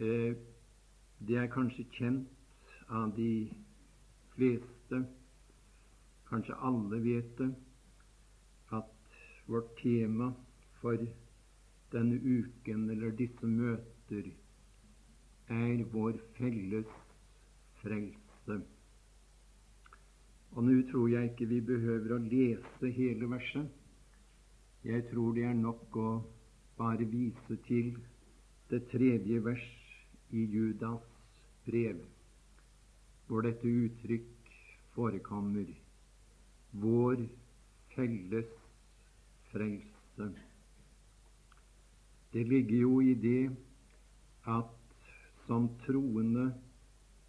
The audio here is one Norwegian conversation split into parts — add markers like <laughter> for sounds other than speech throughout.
Eh, det er kanskje kjent av de fleste, kanskje alle vet det, at vårt tema for denne uken eller disse møter er vår felles frelse. Og nå tror jeg ikke vi behøver å lese hele verset. Jeg tror det er nok å bare vise til det tredje vers i Judas brev, hvor dette uttrykk forekommer vår felles frelse. Det ligger jo i det at som troende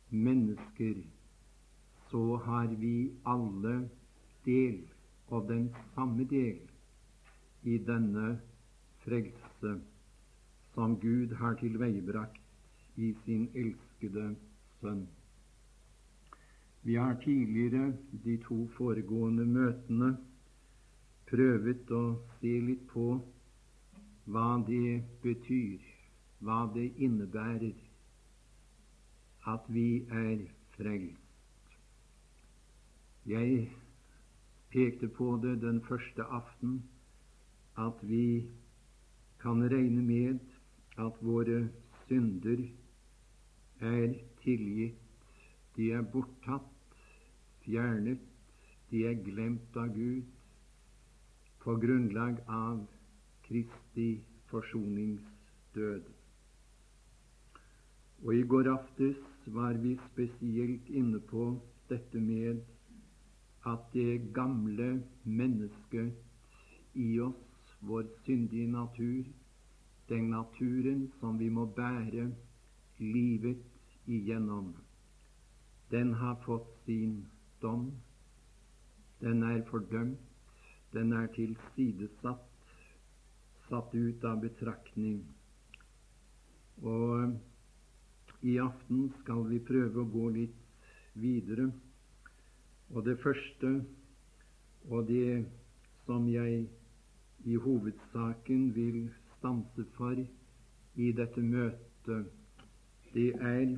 mennesker så har vi alle del, og den samme del, i denne frelse som Gud har tilveiebrakt i sin elskede Sønn. Vi har tidligere, de to foregående møtene, prøvet å se litt på hva det betyr, hva det innebærer at vi er frelst. Jeg pekte på det den første aften at vi kan regne med at våre synder er tilgitt, de er borttatt, fjernet, de er glemt av Gud på grunnlag av Kristi forsoningsdød. Og I går aftes var vi spesielt inne på dette med at det gamle mennesket i oss, vår syndige natur, den naturen som vi må bære livet igjennom. Den har fått sin dom. Den er fordømt. Den er tilsidesatt, satt ut av betraktning. Og i aften skal vi prøve å gå litt videre. Og det første, og det som jeg i hovedsaken vil stanse for i dette møtet, det er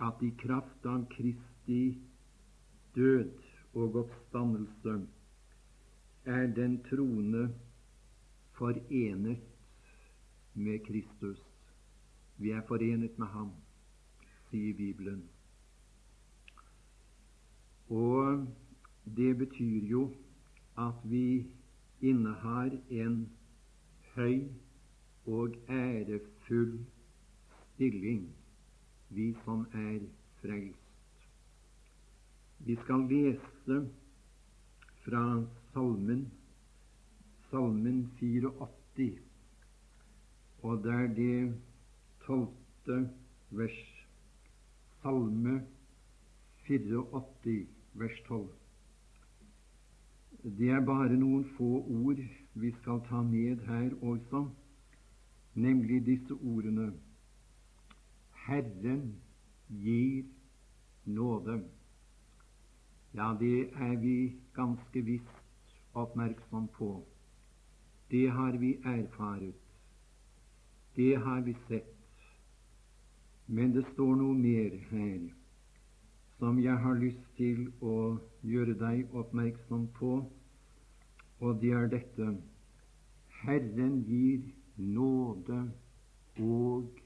at i kraft av Kristi død og oppstandelse er den troende forenet med Kristus. Vi er forenet med Ham, sier Bibelen. Og det betyr jo at vi innehar en høy og ærefull stilling, vi som er frelst. Vi skal lese fra Salmen, Salmen 84, og det er det tolvte vers. Salme 84, vers 12. Det er bare noen få ord vi skal ta med her også, nemlig disse ordene Herren gir nåde. Ja, det er vi ganske visst oppmerksom på. Det har vi erfaret. Det har vi sett. Men det står noe mer her som jeg har lyst til å gjøre deg oppmerksom på, og det er dette Herren gir nåde og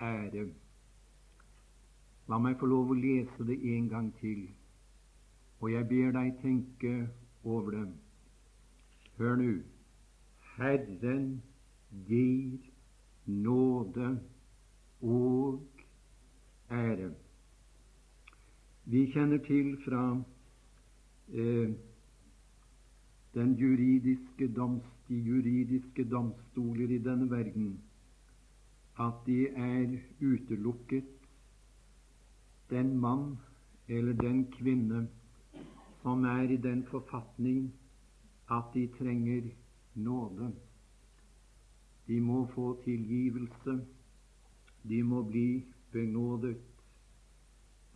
ære. La meg få lov å lese det en gang til, og jeg ber deg tenke over det. Hør nå. Herren gir nåde og ære. Vi kjenner til fra eh, den juridiske doms, de juridiske domstoler i denne verden at de er utelukket den mann eller den kvinne som er i den forfatning at de trenger nåde. De må få tilgivelse. De må bli benådet.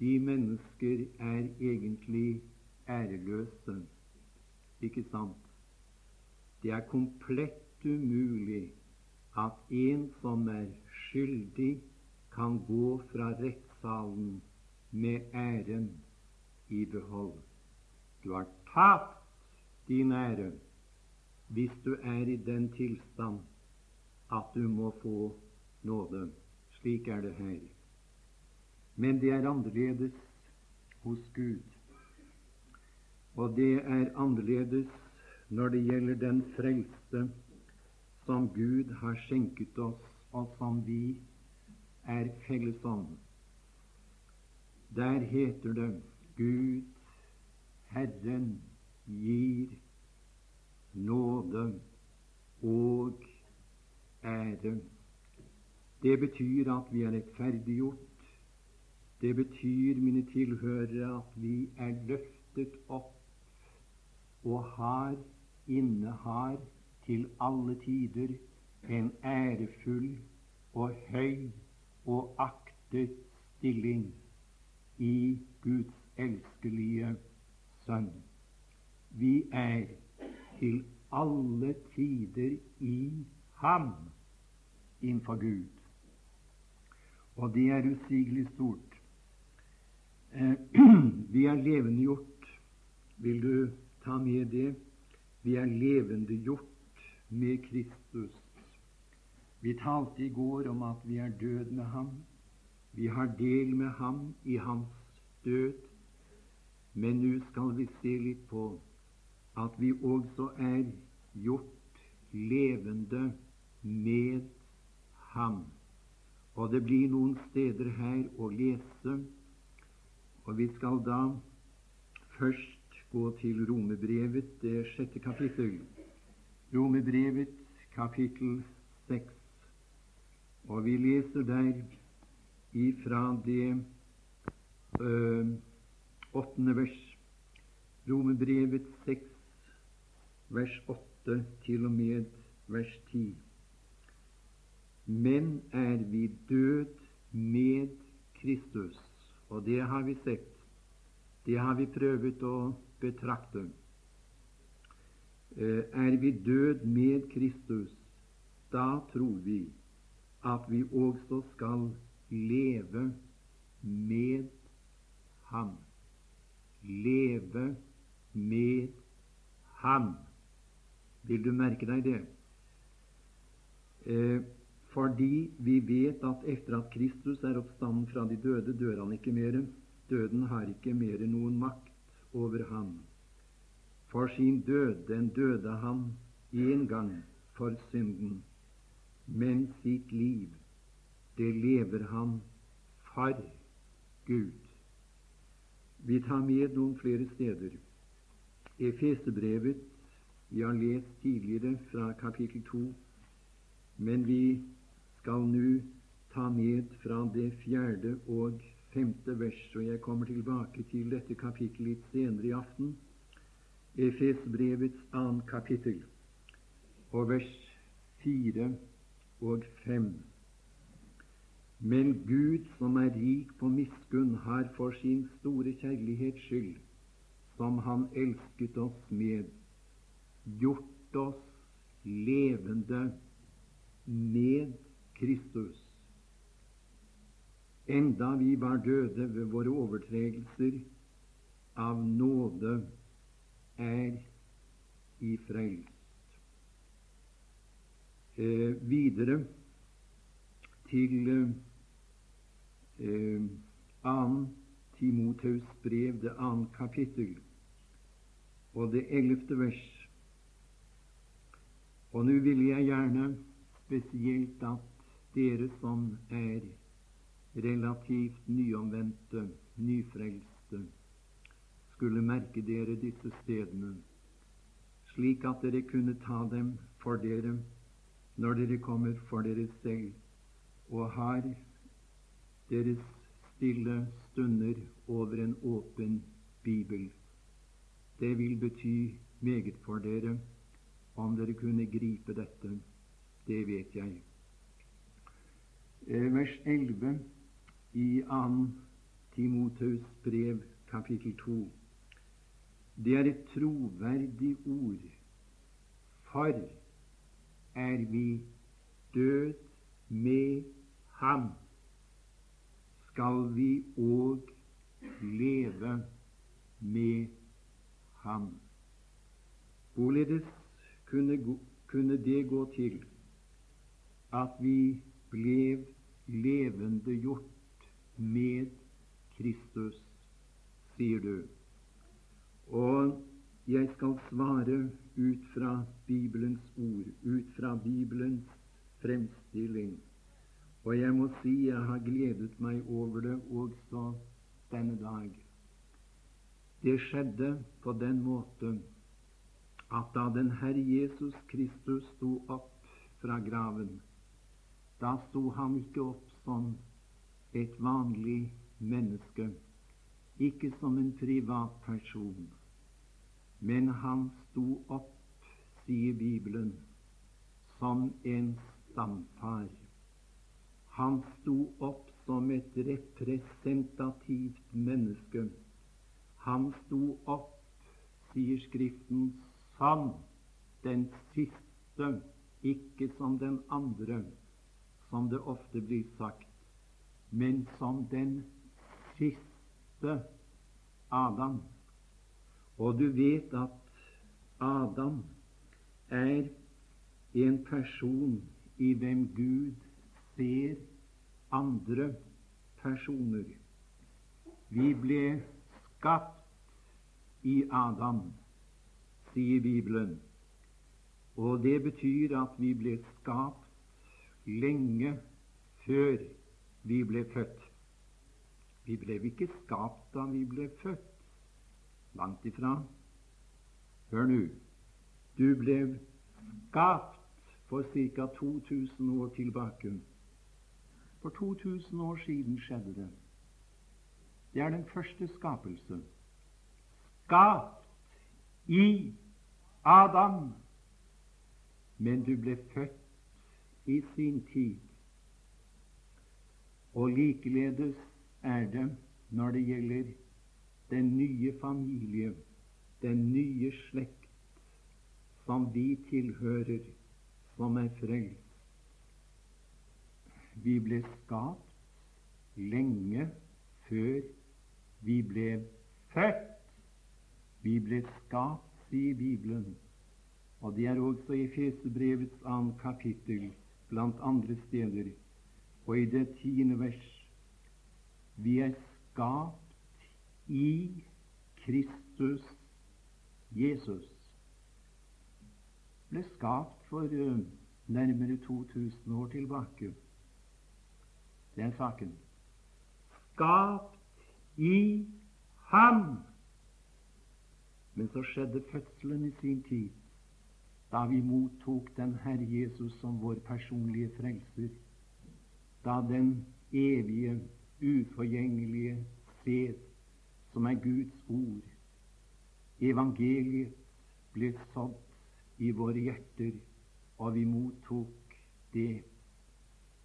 De mennesker er egentlig æreløse. Ikke sant? Det er komplett umulig at en som er skyldig, kan gå fra rettssalen med æren i behold. Du har tapt din ære hvis du er i den tilstand at du må få nåde. Slik er det her. Men det er annerledes hos Gud. Og det er annerledes når det gjelder den frelse som Gud har skjenket oss, og som vi er felles om. Der heter det Gud, Herren, gir nåde og ære. Det betyr at vi er rettferdiggjort. Det betyr, mine tilhørere, at vi er løftet opp og har, innehar til alle tider en ærefull og høy og aktet stilling i Guds elskelige Sønn. Vi er til alle tider i Ham innenfor Gud. Og det er usigelig stort. Eh, <clears throat> vi er levendegjort. Vil du ta med det? Vi er levendegjort med Kristus. Vi talte i går om at vi er død med ham. Vi har del med ham i hans død. Men nå skal vi se litt på at vi også er gjort levende med ham. Og det blir noen steder her å lese, og vi skal da først gå til Romebrevet, det sjette kapittel. Romebrevet, kapittel 6, Og vi leser der ifra det øh, åttende vers. Romerbrevet 6, vers 8 til og med vers 10. Men er vi død med Kristus, og det har vi sett, det har vi prøvd å betrakte. Eh, er vi død med Kristus, da tror vi at vi også skal leve med Ham. Leve med Ham. Vil du merke deg det? Eh, fordi vi vet at etter at Kristus er oppstanden fra de døde, dør han ikke mer. Døden har ikke mer noen makt over ham. For sin død, den døde han én gang for synden. Men sitt liv, det lever han for Gud. Vi tar med noen flere steder. Efesebrevet, vi har lest tidligere fra kapittel 2, men vi skal nå ta med fra det fjerde og femte vers, og jeg kommer tilbake til dette kapittelet litt senere i aften. Efesbrevets annet kapittel og vers 4 og 5. Men Gud, som er rik på miskunn, har for sin store kjærlighets skyld, som Han elsket oss med, gjort oss levende med Kristus. Enda vi var døde ved våre overtredelser, av nåde er i frelst. Eh, videre til eh, 2. Timoteus brev, det annet kapittel, og det ellevte vers. Og nå vil jeg gjerne spesielt at dere som er relativt nyomvendte, nyfrelste, skulle merke dere disse stedene, slik at dere kunne ta dem for dere når dere kommer for dere selv og har deres stille stunder over en åpen bibel. Det vil bety meget for dere om dere kunne gripe dette. Det vet jeg. Eh, vers 11 i 2. Timoteus brev, kapittel 2. Det er et troverdig ord. For er vi død med ham, skal vi òg leve med ham. Hvorledes kunne, kunne det gå til at vi ble levendegjort med Kristus, sier du. Og jeg skal svare ut fra Bibelens ord, ut fra Bibelens fremstilling. Og jeg må si jeg har gledet meg over det også denne dag. Det skjedde på den måten at da den Herre Jesus Kristus sto opp fra graven, da sto han ikke opp som et vanlig menneske, ikke som en privatperson. Men han sto opp, sier Bibelen, som en stamfar. Han sto opp som et representativt menneske. Han sto opp, sier Skriften, som den siste, ikke som den andre, som det ofte blir sagt, men som den siste Adam. Og du vet at Adam er en person i hvem Gud ser andre personer. Vi ble skapt i Adam, sier Bibelen. Og det betyr at vi ble skapt lenge før vi ble født. Vi ble ikke skapt da vi ble født. Langt ifra. Hør nå. Du ble skapt for ca. 2000 år tilbake. For 2000 år siden skjedde det. Det er den første skapelse. Skapt i Adam. Men du ble født i sin tid. Og likeledes er det når det gjelder den nye familie, den nye slekt som vi tilhører, som er frelst. Vi ble skapt lenge før vi ble født. Vi ble skapt, sier Bibelen. Og det er også i Fesebrevets annet kapittel, blant andre steder, og i det tiende vers. Vi er skapt i Kristus Jesus ble skapt for nærmere 2000 år tilbake. Det er saken. Skapt i Ham. Men så skjedde fødselen i sin tid, da vi mottok den Herre Jesus som vår personlige frelser. Da den evige, uforgjengelige fred som er Guds ord. Evangeliet ble sådd i våre hjerter, og vi mottok det.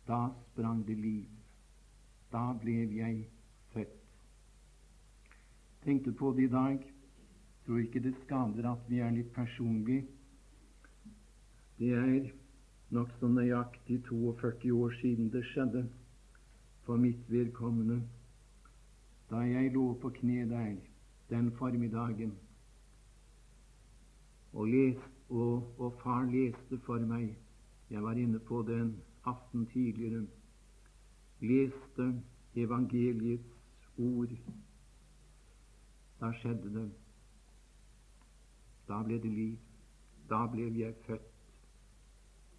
Da sprang det liv. Da ble jeg født. Tenkte på det i dag. Tror ikke det skader at vi er litt personlige. Det er nokså nøyaktig 42 år siden det skjedde for mitt vedkommende da jeg lå på kne der den formiddagen og, les, og, og far leste for meg Jeg var inne på det en aften tidligere. Leste evangeliets ord. Da skjedde det. Da ble det liv. Da ble jeg født.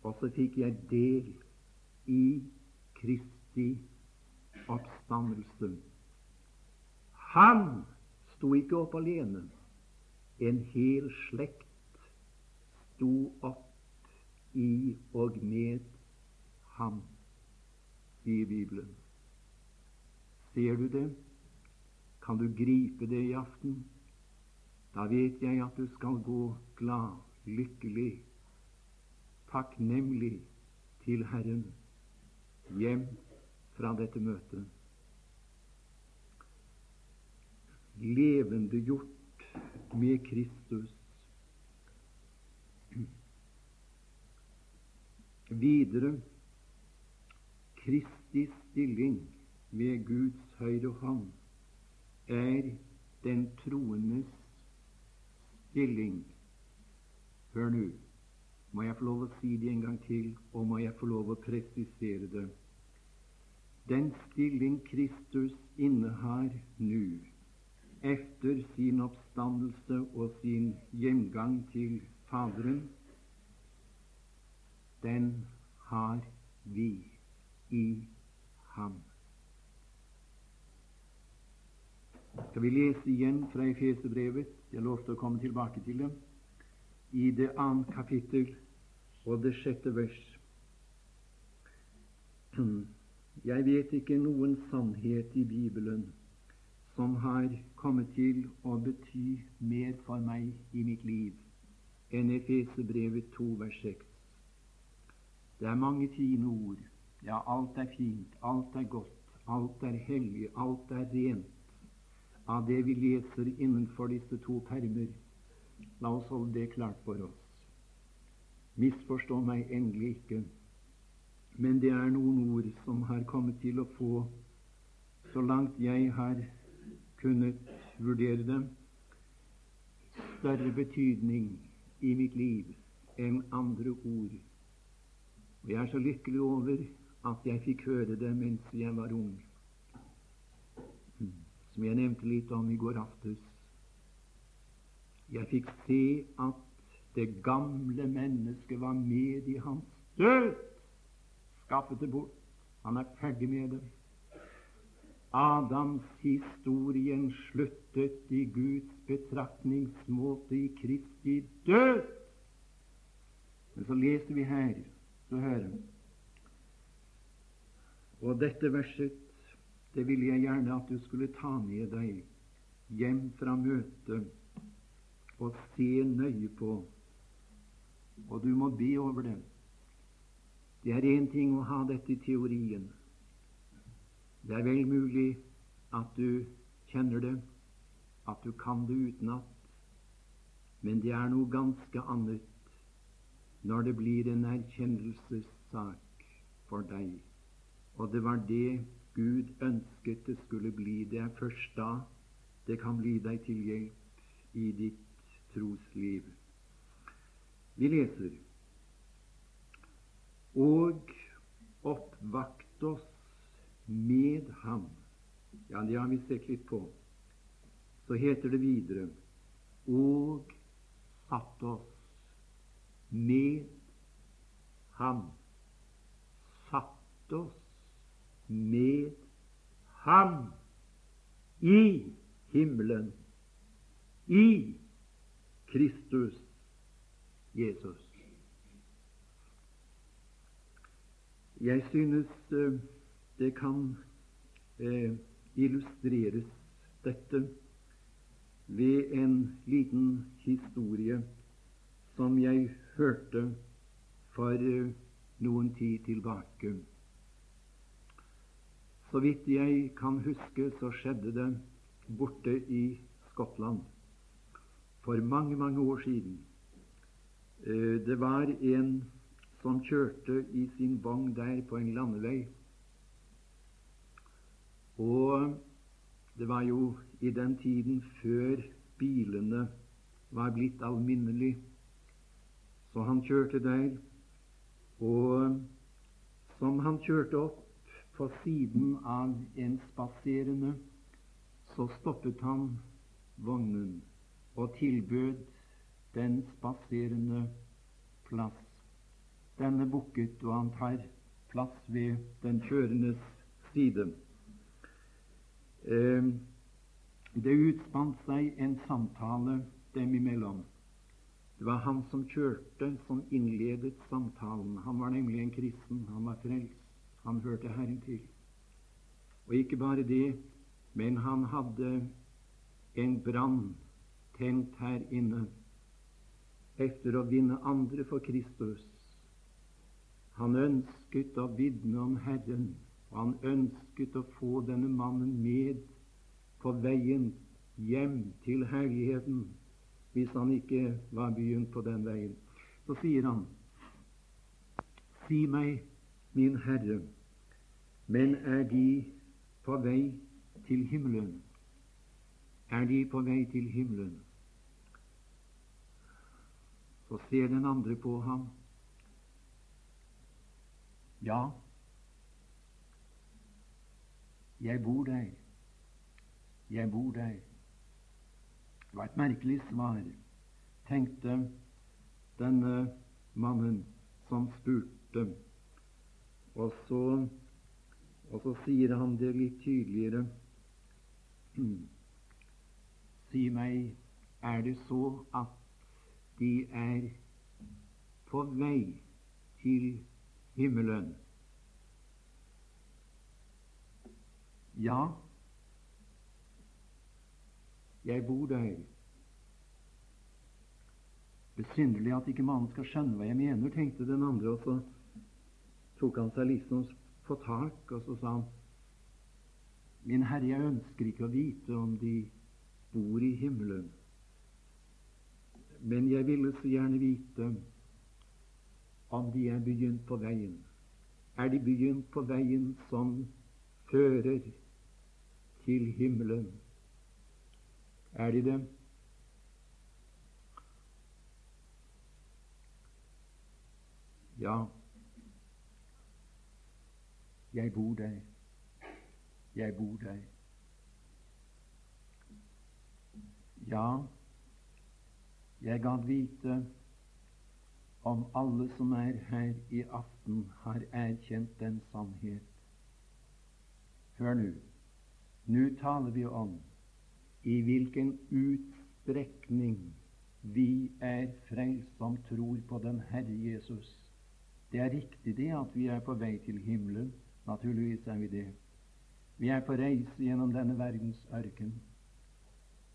Og så fikk jeg del i Kristi oppstandelse. Han sto ikke opp alene. En hel slekt sto opp i og med ham, i Bibelen. Ser du det? Kan du gripe det i aften? Da vet jeg at du skal gå glad, lykkelig, takknemlig til Herren hjem fra dette møtet. Levendegjort med Kristus. Videre Kristi stilling ved Guds høyre hånd er den troendes stilling. Hør nå, må jeg få lov å si det en gang til, og må jeg få lov å presisere det. Den stilling Kristus innehar nå, etter sin oppstandelse og sin hjemgang til Faderen, den har vi i ham. Skal vi lese igjen fra Efeserbrevet? Jeg lovte å komme tilbake til det. I det annet kapittel og det sjette vers. Jeg vet ikke noen sannhet i Bibelen som har kommet til å bety mer for meg i mitt liv enn Efesebrevet 2, vers 6. Det er mange fine ord. Ja, alt er fint, alt er godt, alt er hellig, alt er rent av det vi leser innenfor disse to permer. La oss holde det klart for oss. Misforstå meg endelig ikke, men det er noen ord som har kommet til å få, så langt jeg har kunnet vurdere dem, større betydning i mitt liv enn andre ord. Og jeg er så lykkelig over at jeg fikk høre det mens jeg var ung som jeg nevnte litt om i går aftes. Jeg fikk se at det gamle mennesket var med i hans død. Skaffet det bort. Han er ferdig med det. Adams historien sluttet i Guds betraktningsmåte i Kristi død. Men så leser vi her, så hører Og dette verset det ville jeg gjerne at du skulle ta med deg hjem fra møtet og se nøye på. Og du må be over det. Det er én ting å ha dette i teorien. Det er vel mulig at du kjenner det, at du kan det utenat, men det er noe ganske annet når det blir en erkjennelsessak for deg. Og det var det Gud ønsket det skulle bli. Det er først da det kan bli deg til hjelp i ditt trosliv. Vi leser Og oppvakt oss med ham. Ja, det har vi sett litt på. Så heter det videre Og satt oss med ham. Satt oss med ham i himmelen, i Kristus Jesus. Jeg synes uh, det kan eh, illustreres, dette, ved en liten historie som jeg hørte for uh, noen tid tilbake. Så vidt jeg kan huske, så skjedde det borte i Skottland for mange, mange år siden. Eh, det var en som kjørte i sin vogn der på en landevei. Og det var jo i den tiden før bilene var blitt alminnelig. Så han kjørte der, og som han kjørte opp på siden av en spaserende, så stoppet han vognen og tilbød den spaserende plass. Denne bukket, og han tar plass ved den kjørendes side. Eh, det utspant seg en samtale dem imellom. Det var han som kjørte, som innledet samtalen. Han var nemlig en kristen. Han var frelst. Han hørte Herren til. Og ikke bare det, men han hadde en brann tent her inne etter å vinne andre for Kristus. Han ønsket å vitne om Herren, han ønsket å få denne mannen med på veien hjem til herligheten, hvis han ikke var begynt på den veien. Så sier han, Si meg, min Herre, Men er de på vei til himmelen? Er de på vei til himmelen? Så ser den andre på ham. Ja, jeg bor der. Jeg bor der. Det var et merkelig svar, tenkte denne mannen som spurte. Og så, og så sier han det litt tydeligere. <clears throat> Si meg, er det så at de er på vei til himmelen? Ja, jeg bor der. Besynderlig at ikke mannen skal skjønne hva jeg mener, tenkte den andre. Og så tok han seg liksom på tak, og så sa han Min Herre, jeg ønsker ikke å vite om de bor i himmelen. Men jeg ville så gjerne vite om de er begynt på veien. Er de begynt på veien som fører til himmelen? Er de det? Ja, jeg bor deg, Jeg bor deg. Ja, jeg gadd vite om alle som er her i aften, har erkjent den sannhet. Hør nå. Nå taler vi om i hvilken utstrekning vi er frelst som tror på den Herre Jesus. Det er riktig det at vi er på vei til himmelen. Naturligvis er vi det. Vi er på reise gjennom denne verdens ørken.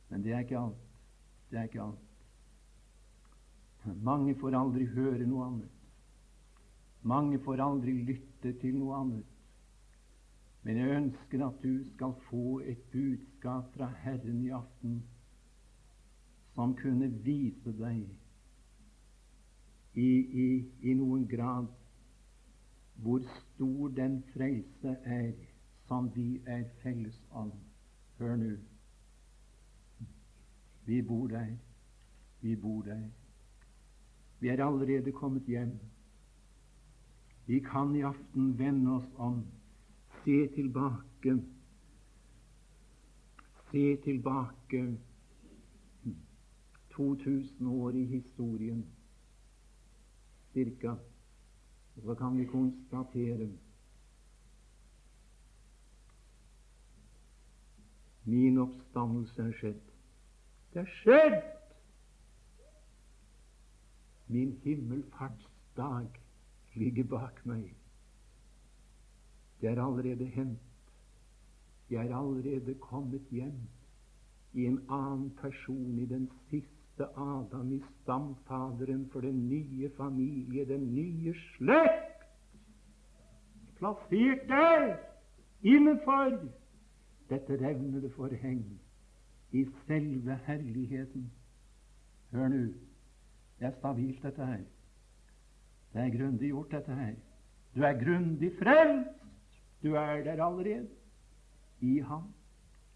Men det er ikke alt. Det er ikke alt. Mange får aldri høre noe annet. Mange får aldri lytte til noe annet. Men jeg ønsker at du skal få et budskap fra Herren i aften som kunne vise deg i, i, i noen grad hvor stor den frelse er som vi er felles om. Hør nå. Vi bor der. Vi bor der. Vi er allerede kommet hjem. Vi kan i aften vende oss om, se tilbake, se tilbake 2000 år i historien cirka. Og så kan vi konstatere min oppstandelse er skjedd. Det er skjedd! Min himmelfartsdag ligger bak meg. Det er allerede hendt. Jeg er allerede kommet hjem i en annen person, i den siste Adam i stamfaderen for den nye familie, den nye slekt. Plassert der, innenfor dette revnede forheng, i selve herligheten. Hør nå, det er stabilt, dette her. Det er grundig gjort, dette her. Du er grundig frelst. Du er der allerede. I ham,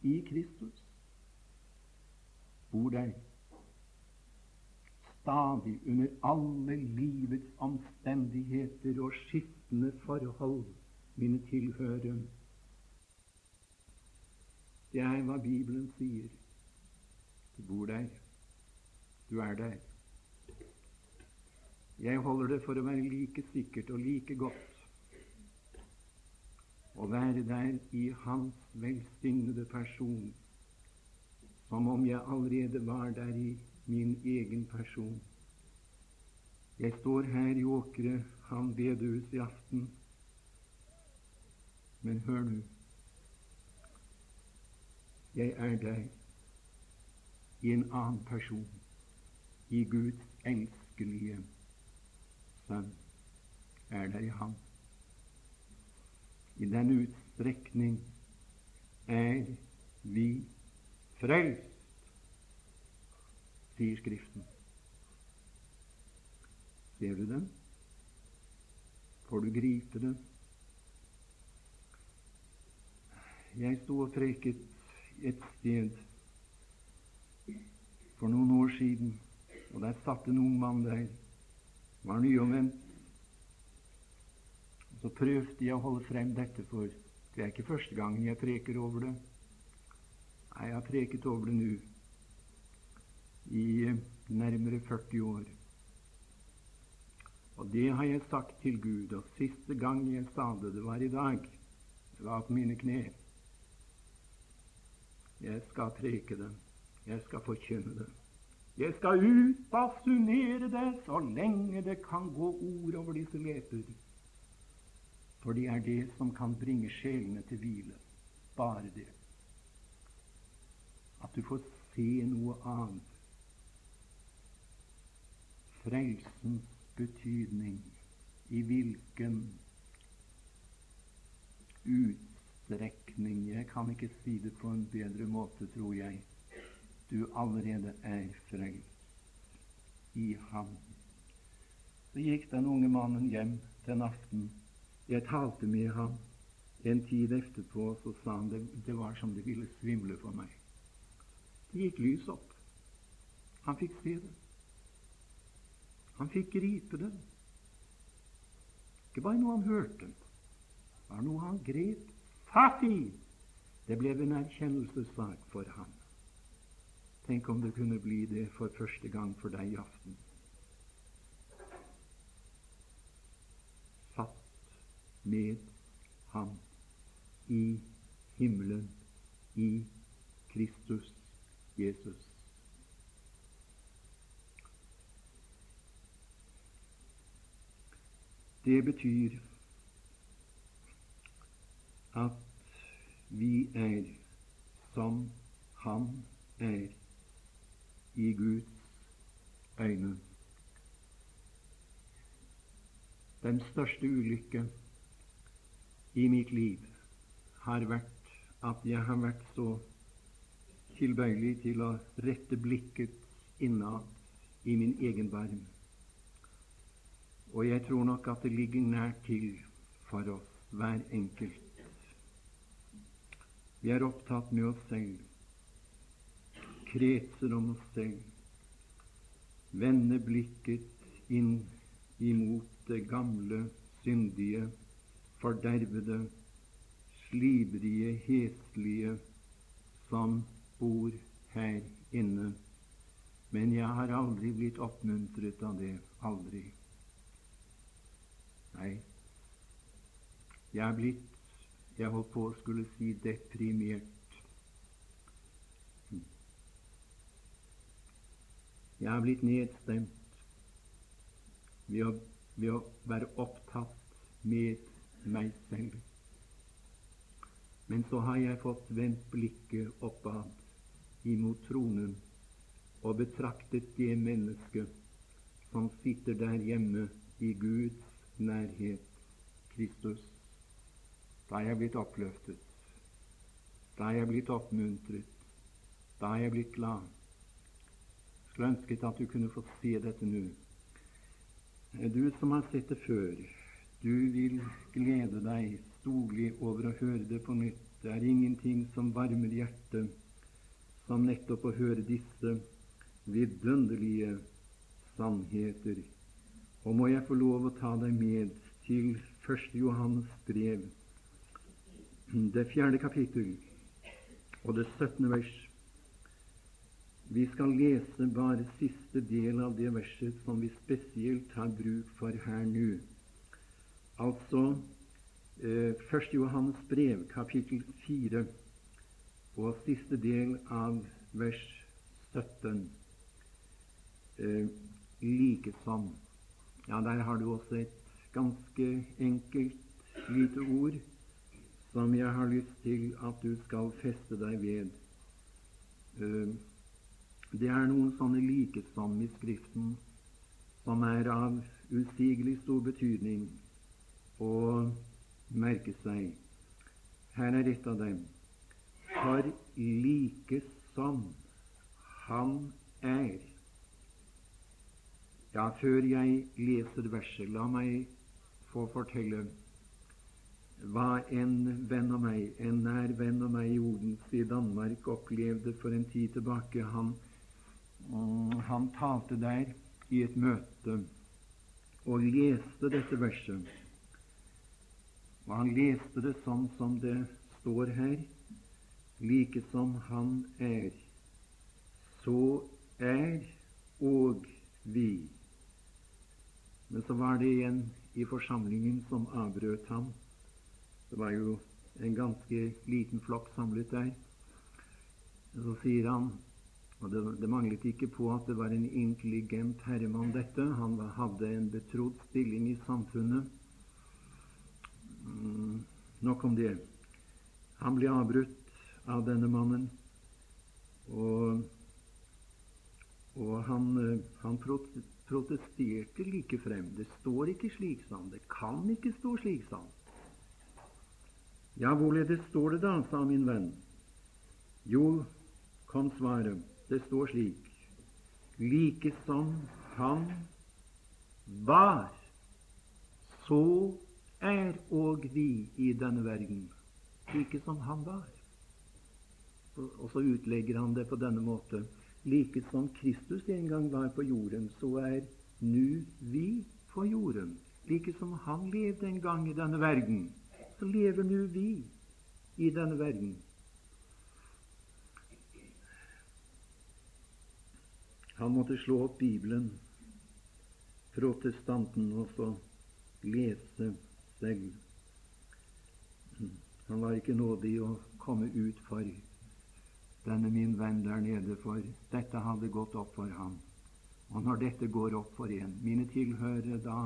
i Kristus. Bor der stadig under alle livets omstendigheter og skiftende forhold, mine tilhørere. Det er hva Bibelen sier. Du bor der. Du er der. Jeg holder det for å være like sikkert og like godt å være der i Hans velsignede person som om jeg allerede var der i min egen person. Jeg står her i Åkre han bedehus i aften. Men hør nå. Jeg er der i en annen person, i Guds elskelige Sønn. Er der i Ham. I den utstrekning er vi frelst sier Skriften. Ser du den? Får du gripe den? Jeg sto og preket et sted for noen år siden, og der satt en ung mann der. Var nyomvendt. Så prøvde jeg å holde frem dette, for det er ikke første gangen jeg preker over det. Nei, jeg har preket over det nå i nærmere 40 år. Og det har jeg sagt til Gud, og siste gang jeg sa det, det var i dag. Det var på mine kne. Jeg skal preke det. Jeg skal forkynne det. Jeg skal utbasunere det så lenge det kan gå ord over disse leper. For det er det som kan bringe sjelene til hvile. Bare det. At du får se noe annet. frelsens betydning, i hvilken utstrekning Jeg kan ikke si det på en bedre måte, tror jeg. Du allerede er frelst i ham. Så gikk den unge mannen hjem den aften. Jeg talte med ham. En tid etterpå så sa han det, det var som det ville svimle for meg. Det gikk lys opp. Han fikk se det. Han fikk gripe det. Ikke bare noe han hørte, det var noe han grep fatt i. Det ble en erkjennelsessak for ham. Tenk om det kunne bli det for første gang for deg i aften. Med ham i himmelen, i Kristus Jesus. Det betyr at vi er som Han er i Guds øyne. Den største ulykke i mitt liv har vært at jeg har vært så tilbøyelig til å rette blikket innad i min egen barm. Og jeg tror nok at det ligger nært til for oss, hver enkelt. Vi er opptatt med oss selv, kretser om oss selv, vender blikket inn imot det gamle, syndige, fordervede, slibrige, heslige som bor her inne. Men jeg har aldri blitt oppmuntret av det. Aldri. Nei, jeg er blitt Jeg holdt på å skulle si deprimert. Jeg er blitt nedstemt ved å, ved å være opptatt med meg selv. Men så har jeg fått vendt blikket oppad imot tronen og betraktet det mennesket som sitter der hjemme i Guds nærhet Kristus. Da er jeg blitt oppløftet. Da er jeg blitt oppmuntret. Da er jeg blitt glad. Skulle ønsket at du kunne få se dette nå. Du som har sett det før, du vil glede deg storlig over å høre det på nytt. Det er ingenting som varmer hjertet som nettopp å høre disse vidunderlige sannheter og må jeg få lov å ta deg med til 1. Johannes brev, det fjerde kapittel og det 17. vers. Vi skal lese bare siste del av det verset som vi spesielt har bruk for her nå. Altså eh, 1. Johannes brev, kapittel 4, og siste del av vers 17. Eh, likesom ja, der har du også et ganske enkelt lite ord som jeg har lyst til at du skal feste deg ved. Eh, det er noen sånne likesom i Skriften som er av usigelig stor betydning å merke seg. Her er et av dem. For like som Han er ja, før jeg leser verset, la meg få fortelle hva en venn av meg, en nær venn av meg i Odense i Danmark, opplevde for en tid tilbake. Han, mm, han talte der i et møte og leste dette verset. Og han leste det sånn som det står her, like som han er, så er og vi. Men så var det igjen i forsamlingen som avbrøt ham. Det var jo en ganske liten flokk samlet der. Så sier han og det, det, manglet ikke på at det var en intelligent herremann, dette. Han hadde en betrodd stilling i samfunnet. Mm, nok om det. Han ble avbrutt av denne mannen, og, og han, eh, han protesterte like frem. Det står ikke slik, sa. Det kan ikke stå slik, sa. Ja, hvorledes står det da, sa min venn. Jo, kom svaret. Det står slik Like som han var, så er og vi i denne verden. Like som han var. Og så utlegger han det på denne måte. Like som Kristus en gang var på jorden, så er nu vi på jorden. Like som han levde en gang i denne verden, så lever nu vi i denne verden. Han måtte slå opp Bibelen, protestanten, og så lese selv. Han var ikke nådig å komme ut for denne min venn der nede, for dette hadde gått opp for ham. Og når dette går opp for en, mine tilhørere, da,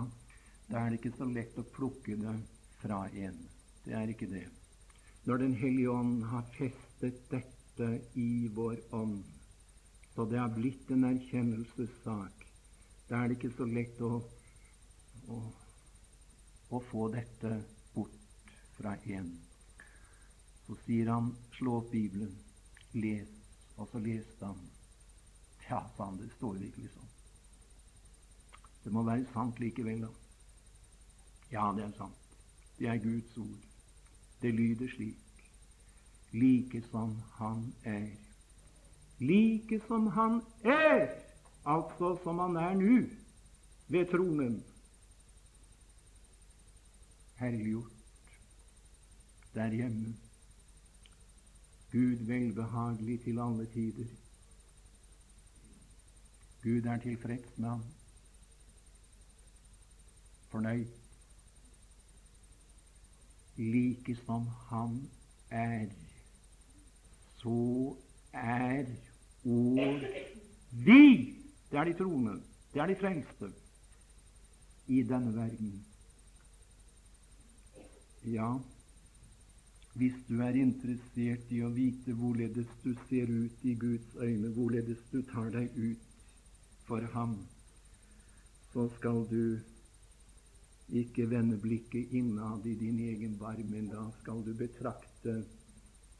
da er det ikke så lett å plukke det fra en. Det er ikke det. Når Den hellige ånd har festet dette i vår ånd, så det har blitt en erkjennelsessak. Da er det ikke så lett å, å, å få dette bort fra en. Så sier han, slå opp Bibelen, les. Og så leste han. Ja, sa han, det står virkelig sånn. Det må være sant likevel, da. Ja, det er sant. Det er Guds ord. Det lyder slik. Like som Han er like som han er, altså som han er nå, ved tronen. Helliggjort der hjemme. Gud velbehagelig til alle tider. Gud er tilfreds med ham. Fornøyd. Like som han er, så er og vi, det er de troende, det er de frelste i denne verden. Ja, hvis du er interessert i å vite hvorledes du ser ut i Guds øyne, hvorledes du tar deg ut for Ham, så skal du ikke vende blikket innad i din egen barm, men da skal du betrakte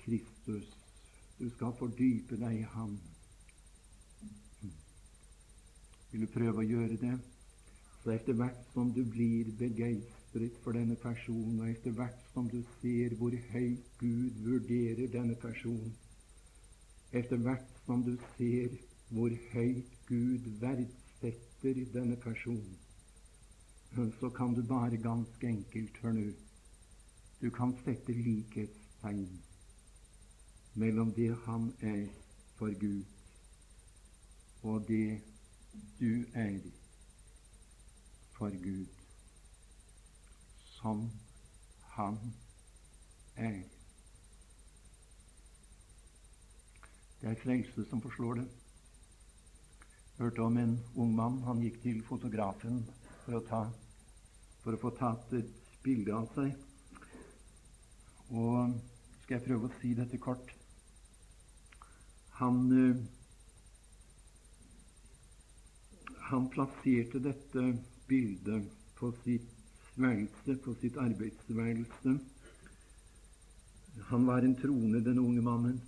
Kristus. Du skal fordype deg i Ham. Vil du prøve å gjøre det? Så etter hvert som du blir begeistret for denne personen, og etter hvert som du ser hvor høyt Gud vurderer denne personen, etter hvert som du ser hvor høyt Gud verdsetter denne personen, så kan du bare ganske enkelt Hør nå. Du kan sette likhetstegn mellom det han er for Gud, og det du er for Gud, som Han er. Det er frelse som forslår det. Jeg Hørte om en ung mann. Han gikk til fotografen for å, ta, for å få tatt et bilde av seg. Og skal jeg prøve å si dette kort. Han eh, han plasserte dette bildet på sitt værelse, på sitt arbeidsværelse. Han var en trone, den unge mannen.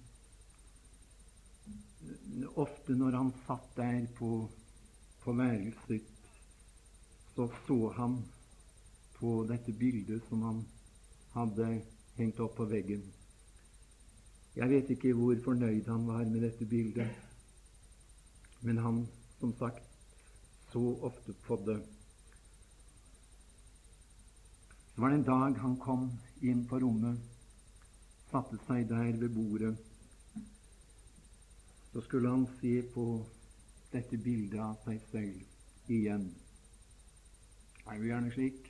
Ofte når han satt der på, på værelset, så så han på dette bildet som han hadde hengt opp på veggen. Jeg vet ikke hvor fornøyd han var med dette bildet, men han, som sagt, så ofte på det. Så var det en dag han kom inn på rommet, satte seg der ved bordet. Så skulle han se på dette bildet av seg selv igjen. Det er jo gjerne slik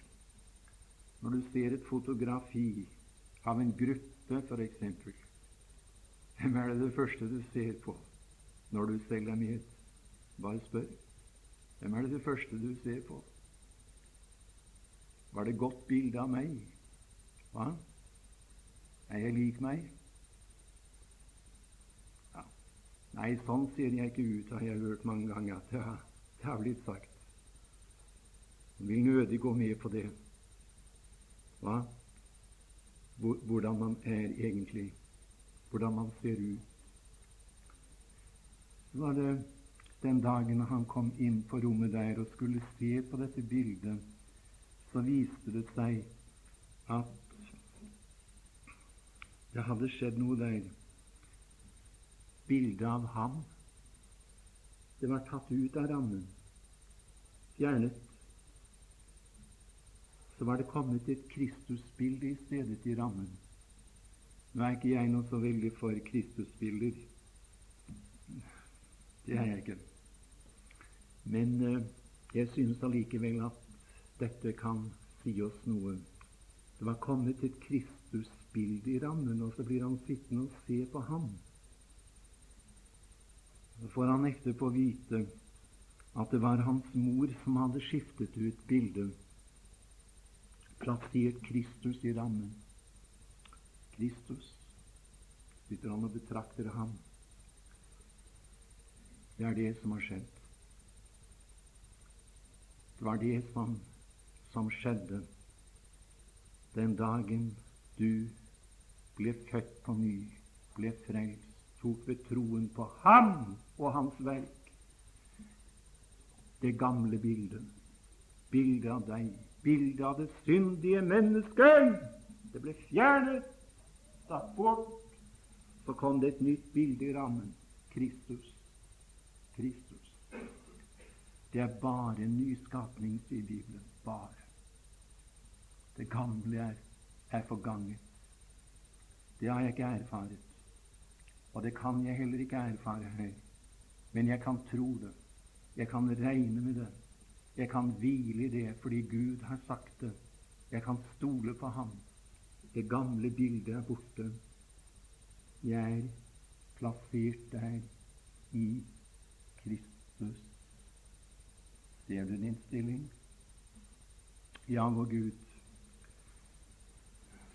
når du ser et fotografi av en gruppe, f.eks. Hvem er det det første du ser på når du selv er med? Bare spør. Hvem er det det første du ser på? Var det godt bilde av meg? Hva? Er jeg lik meg? Ja. Nei, sånn ser jeg ikke ut, har jeg hørt mange ganger. Det har, det har blitt sagt. Jeg vil nødig gå med på det. Hva? Hvordan man er egentlig. Hvordan man ser ut. Så var det den dagen han kom inn på rommet der og skulle se på dette bildet, så viste det seg at det hadde skjedd noe der. Bildet av ham. Det var tatt ut av rammen. Fjernet. Så var det kommet et Kristusbilde i stedet i rammen. Nå er ikke jeg noe så veldig for Kristusbilder. Det er jeg ikke. Men uh, jeg synes allikevel at dette kan si oss noe. Det var kommet et Kristusbilde i rammen, og så blir han sittende og se på ham. Så får han etterpå vite at det var hans mor som hadde skiftet ut bildet, plassert Kristus i rammen. Kristus sitter han og betrakter ham. Det er det som har skjedd. Det var det som, som skjedde den dagen du ble født på ny, ble frelst, tok ved troen på ham og hans verk. Det gamle bildet, bildet av deg, bildet av det syndige mennesket, det ble fjernet, satt bort. Så kom det et nytt bilde i rammen. Kristus. Kristus. Det er bare en nyskapning, sier Bibelen. Bare. Det gamle er, er forganget. Det har jeg ikke erfaret. Og det kan jeg heller ikke erfare her. Men jeg kan tro det. Jeg kan regne med det. Jeg kan hvile i det fordi Gud har sagt det. Jeg kan stole på Ham. Det gamle bildet er borte. Jeg er plassert der i Kristus. Ser du din stilling? Ja, vår Gud,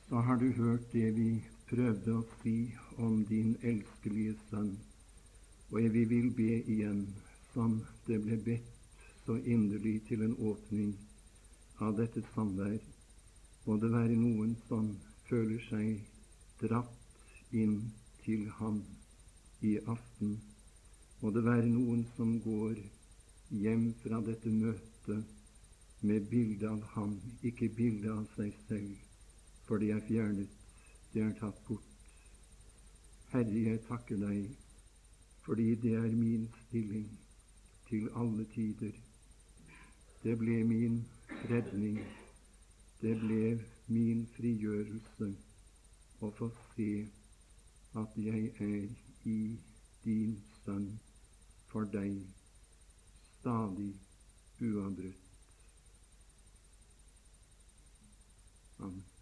så har du hørt det vi prøvde å si om din elskelige sønn. Og vi vil be igjen, som det ble bedt så inderlig til en åpning av dette samvær. Må det være noen som føler seg dratt inn til ham i aften. Må det være noen som går hjem fra dette møtet med bilde av ham, ikke bilde av seg selv, for de er fjernet, de er tatt bort. Herre, jeg takker deg, fordi det er min stilling til alle tider. Det ble min redning, det ble min frigjørelse å få se at jeg er i din sønn for deg, stadig uavbrutt. Amen.